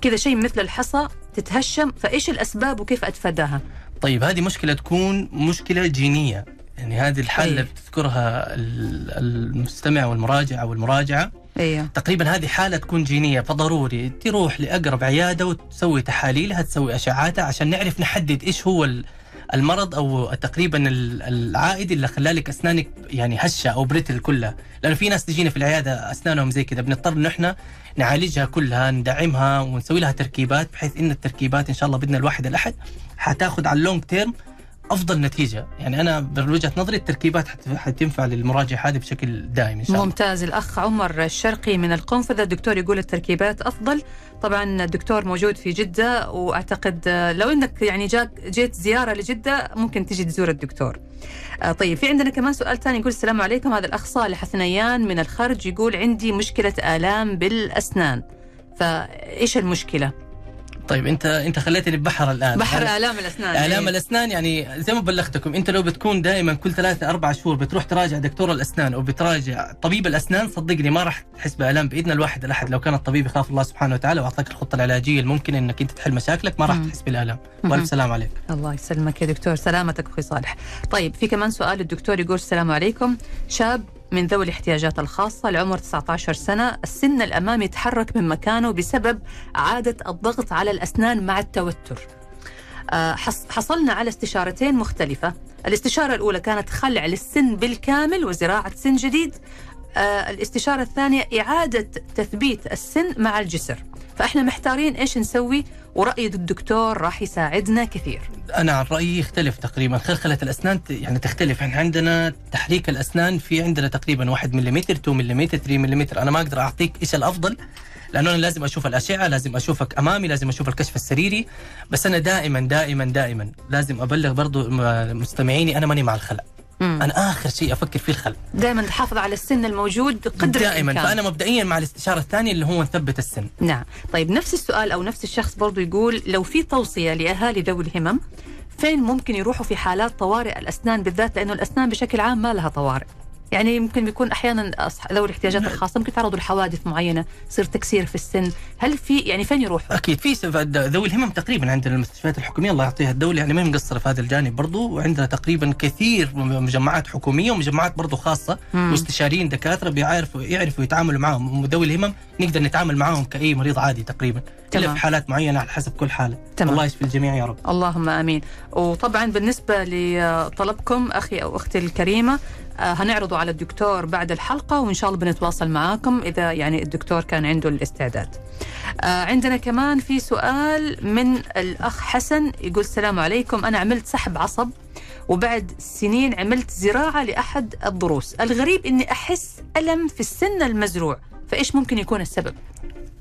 كذا شيء مثل الحصى تتهشم فإيش الأسباب وكيف أتفاداها؟ طيب هذه مشكلة تكون مشكلة جينية. يعني هذه الحاله أي. اللي بتذكرها ال- المستمع والمراجع أو المراجعة. أيوه تقريبا هذه حالة تكون جينية فضروري تروح لأقرب عيادة وتسوي تحاليلها تسوي اشعاعاتها عشان نعرف نحدد إيش هو ال- المرض أو تقريبا ال- العائد اللي خلى لك أسنانك يعني هشة أو brittle كلها. لأنه في ناس تجينا في العيادة أسنانهم زي كذا بنضطر انه إحنا نعالجها كلها ندعمها ونسوي لها تركيبات بحيث إن التركيبات إن شاء الله بإذن الواحد الأحد حتاخذ على ال long term أفضل نتيجة. يعني أنا بوجهه نظري التركيبات حت- حتنفع للمراجع هذه بشكل دائم إن شاء الله. ممتاز. الأخ عمر الشرقي من القنفذة. الدكتور يقول التركيبات أفضل. طبعا الدكتور موجود في جدة وأعتقد آه، لو أنك يعني جاك جيت زيارة لجدة ممكن تجي تزور الدكتور. آه، طيب في عندنا كمان سؤال ثاني يقول السلام عليكم. هذا الأخ صالح ثنيان من الخرج يقول عندي مشكلة آلام بالأسنان. فإيش المشكلة؟ طيب انت انت خليتني ببحر الآن. بحر الأسنان آلام إيه. الأسنان يعني زي ما بلغتكم أنت لو بتكون دائما كل ثلاثة أربع شهور بتروح تراجع دكتور الأسنان أو بتراجع طبيب الأسنان صدقني ما راح تحس بآلام بإذن الواحد. الأحد لو كان الطبيب يخاف الله سبحانه وتعالى وأعطاك الخطة العلاجية الممكنة أنك أنت تحل مشاكلك ما راح. تحس بالآلام. مهم. وألف سلام عليك. الله يسلمك يا دكتور. سلامتك أخوي صالح. طيب في كمان سؤال الدكتور يقول السلام عليكم. شاب من ذوي الاحتياجات الخاصة العمر 19 سنة السن الأمامي يتحرك من مكانه بسبب عادة الضغط على الأسنان مع التوتر. آه، حص- حصلنا على استشارتين مختلفة. الاستشارة الأولى كانت خلع للسن بالكامل وزراعة سن جديد. الاستشارة الثانية إعادة تثبيت السن مع الجسر. فإحنا محتارين إيش نسوي ورأي الدكتور راح يساعدنا كثير. أنا عن رأيي يختلف تقريبا. خلخلة الأسنان يعني تختلف. إحنا عندنا تحريك الأسنان في عندنا تقريبا 1 ملم 2 ملم 3 ملم أنا ما أقدر أعطيك إيش الأفضل لأنه أنا لازم أشوف الأشعة لازم أشوفك أمامي لازم أشوف الكشف السريري. بس أنا دائما دائما دائما لازم أبلغ برضو مستمعيني. أنا ماني مع الخلع مم. أنا آخر شيء أفكر فيه الخلع دائما تحافظ على السن الموجود قدر دائما. الإمكان. فأنا مبدئيا مع الاستشارة الثانية اللي هو نثبت السن. نعم. طيب نفس السؤال أو نفس الشخص برضو يقول لو في توصية لأهالي ذوي الهمم فين ممكن يروحوا في حالات طوارئ الأسنان بالذات؟ لأنه الأسنان بشكل عام ما لها طوارئ. يعني يمكن بيكون أحيانا ذوي الاحتياجات الخاصة ممكن يتعرضوا لحوادث معينة يصير تكسير في السن هل في يعني فين يروحوا أكيد في ذوي الهمم تقريبا عندنا المستشفيات الحكومية الله يعطيها الدولة يعني ما مقصرة في هذا الجانب برضو وعندنا تقريبا كثير مجمعات حكومية ومجمعات برضو خاصة مم. واستشاريين دكاترة بيعرفوا يعرفوا يتعاملوا معهم ذوي الهمم نقدر نتعامل معهم كأي مريض عادي تقريبا إلا تمام. في حالات معينة على حسب كل حالة تمام. الله يشفي الجميع يا رب اللهم آمين وطبعا بالنسبة لطلبكم أخي أو أختي الكريمة هنعرضه على الدكتور بعد الحلقة وإن شاء الله بنتواصل معاكم إذا يعني الدكتور كان عنده الاستعداد. آه، عندنا كمان في سؤال من الأخ حسن يقول السلام عليكم أنا عملت سحب عصب وبعد سنين عملت زراعة لأحد الضروس، الغريب إني أحس ألم في السن المزروع، فإيش ممكن يكون السبب؟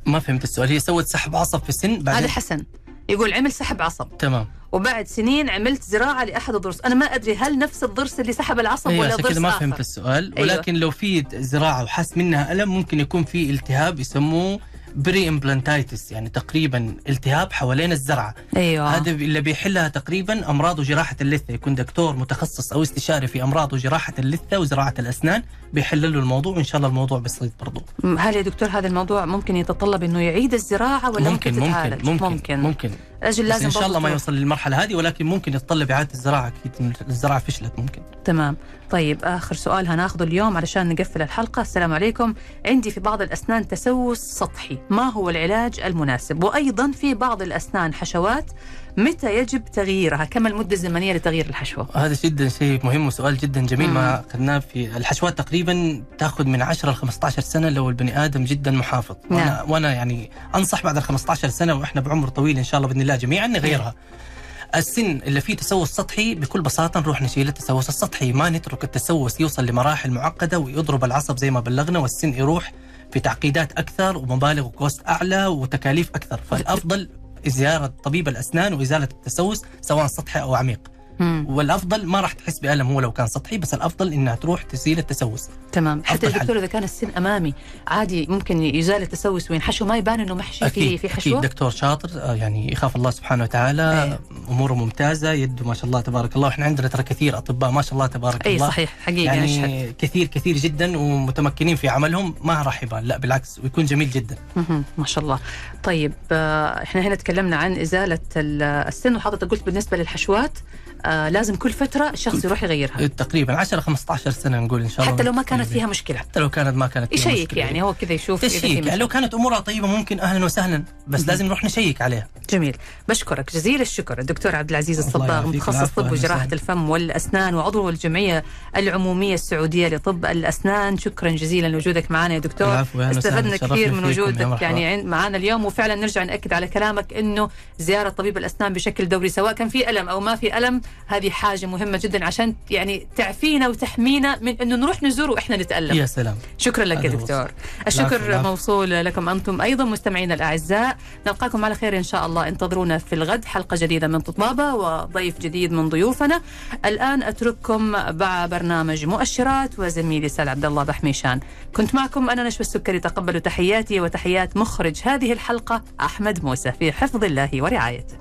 ما فهمت السؤال هي سوت سحب عصب في السن هذا بعدين حسن يقول عمل سحب عصب تمام وبعد سنين عملت زراعة لأحد الضرس، أنا ما أدري هل نفس الضرس اللي سحب العصب أيوه ولا ضرس كذا ما؟ فهمت السؤال أيوة. ولكن لو في زراعة وحس منها ألم ممكن يكون في التهاب يسموه peri-implantitis يعني تقريبا التهاب حوالين الزرعة. أيوه. هذا اللي بيحلها تقريبا أمراض وجراحة اللثة. يكون دكتور متخصص أو استشاري في أمراض وجراحة اللثة وزراعة الأسنان بيحل له الموضوع وإن شاء الله الموضوع بسيط برضه هل يا دكتور هذا الموضوع ممكن يتطلب إنه يعيد الزراعة ولا ممكن, ممكن؟ ممكن ممكن ممكن, ممكن. بس لازم إن شاء الله ما يوصل للمرحلة هذه ولكن ممكن يتطلب إعادة الزراعة أكيد الزراعة فشلت ممكن. تمام. طيب آخر سؤال هناخذه اليوم علشان نقفل الحلقة. السلام عليكم. عندي في بعض الأسنان تسوس سطحي. ما هو العلاج المناسب؟ وأيضا في بعض الأسنان حشوات متى يجب تغييرها؟ كم المدة الزمنية لتغيير الحشوة؟ هذا جدا شيء مهم وسؤال جدا جميل. مم. ما أخذناه في الحشوات تقريبا تأخذ من 10 ل 15 سنة لو البني آدم جدا محافظ. نعم. وأنا يعني أنصح بعد ال 15 سنة وإحنا بعمر طويل إن شاء الله بإذن الله جميعا نغيرها. السن اللي فيه تسوس سطحي بكل بساطة نروح نشيل التسوس السطحي. ما نترك التسوس يوصل لمراحل معقدة ويضرب العصب زي ما بلغنا والسن يروح في تعقيدات أكثر ومبالغ وكوست أعلى وتكاليف أكثر. فالأفضل زياره طبيب الأسنان وإزالة التسوس سواء سطحي أو عميق. مم. والأفضل ما راح تحس بألم هو لو كان سطحي بس الأفضل إنها تروح تزيل التسوس. تمام. حتى أفضل يا دكتور إذا كان السن أمامي عادي ممكن يزال التسوس وينحشو ما يبان إنه محشي في أكيد في أكيد. حشوة؟ دكتور شاطر آه، يعني يخاف الله سبحانه وتعالى إيه. أموره ممتازة يده ما شاء الله تبارك الله إحنا عندنا ترى كثير أطباء ما شاء الله تبارك اي الله. صحيح حقيقة يعني نشهد كثير كثير جدا ومتمكنين في عملهم ما راح يبان لا بالعكس ويكون جميل جدا. ما شاء الله. طيب آه، إحنا هنا تكلمنا عن إزالة ال- السن وحضرتك قلت بالنسبة للحشوات آه لازم كل فترة الشخص يروح يغيرها. تقريبا 10 15 سنة نقول إن شاء الله حتى لو ما كانت فيها مشكلة. حتى لو كانت ما كانت فيها يشيك مشكلة. يعني هو كذا يشوف تشيك يعني. لو كانت أمورها طيبة ممكن أهلا وسهلا بس لازم نروح نشيك عليها. جميل. بشكرك. جزيل الشكر. الدكتور عبد العزيز الصباغ متخصص طب وجراحة. الفم والأسنان وعضو الجمعية العمومية السعودية لطب الأسنان. شكرا جزيلا لوجودك معنا يا دكتور. استفدنا كثير من وجودك. يعني معنا اليوم. وفعلا نرجع نأكد على كلامك إنه زيارة طبيب الأسنان بشكل دوري سواء كان في ألم أو ما في ألم هذه حاجة مهمة جدا عشان يعني تعفينا وتحمينا من إنه نروح نزور وإحنا نتألم. يا سلام. شكرا لك يا دكتور. الشكر العفو. موصول لكم أنتم أيضا مستمعينا الأعزاء. نلقاكم على خير إن شاء الله. انتظرونا في الغد حلقة جديدة من طبابة وضيف جديد من ضيوفنا. الآن أترككم مع برنامج مؤشرات وزميلي سال عبد الله بحميشان. كنت معكم أنا نشوى السكري تقبلوا تحياتي وتحيات مخرج هذه الحلقة أحمد موسى في حفظ الله ورعايته.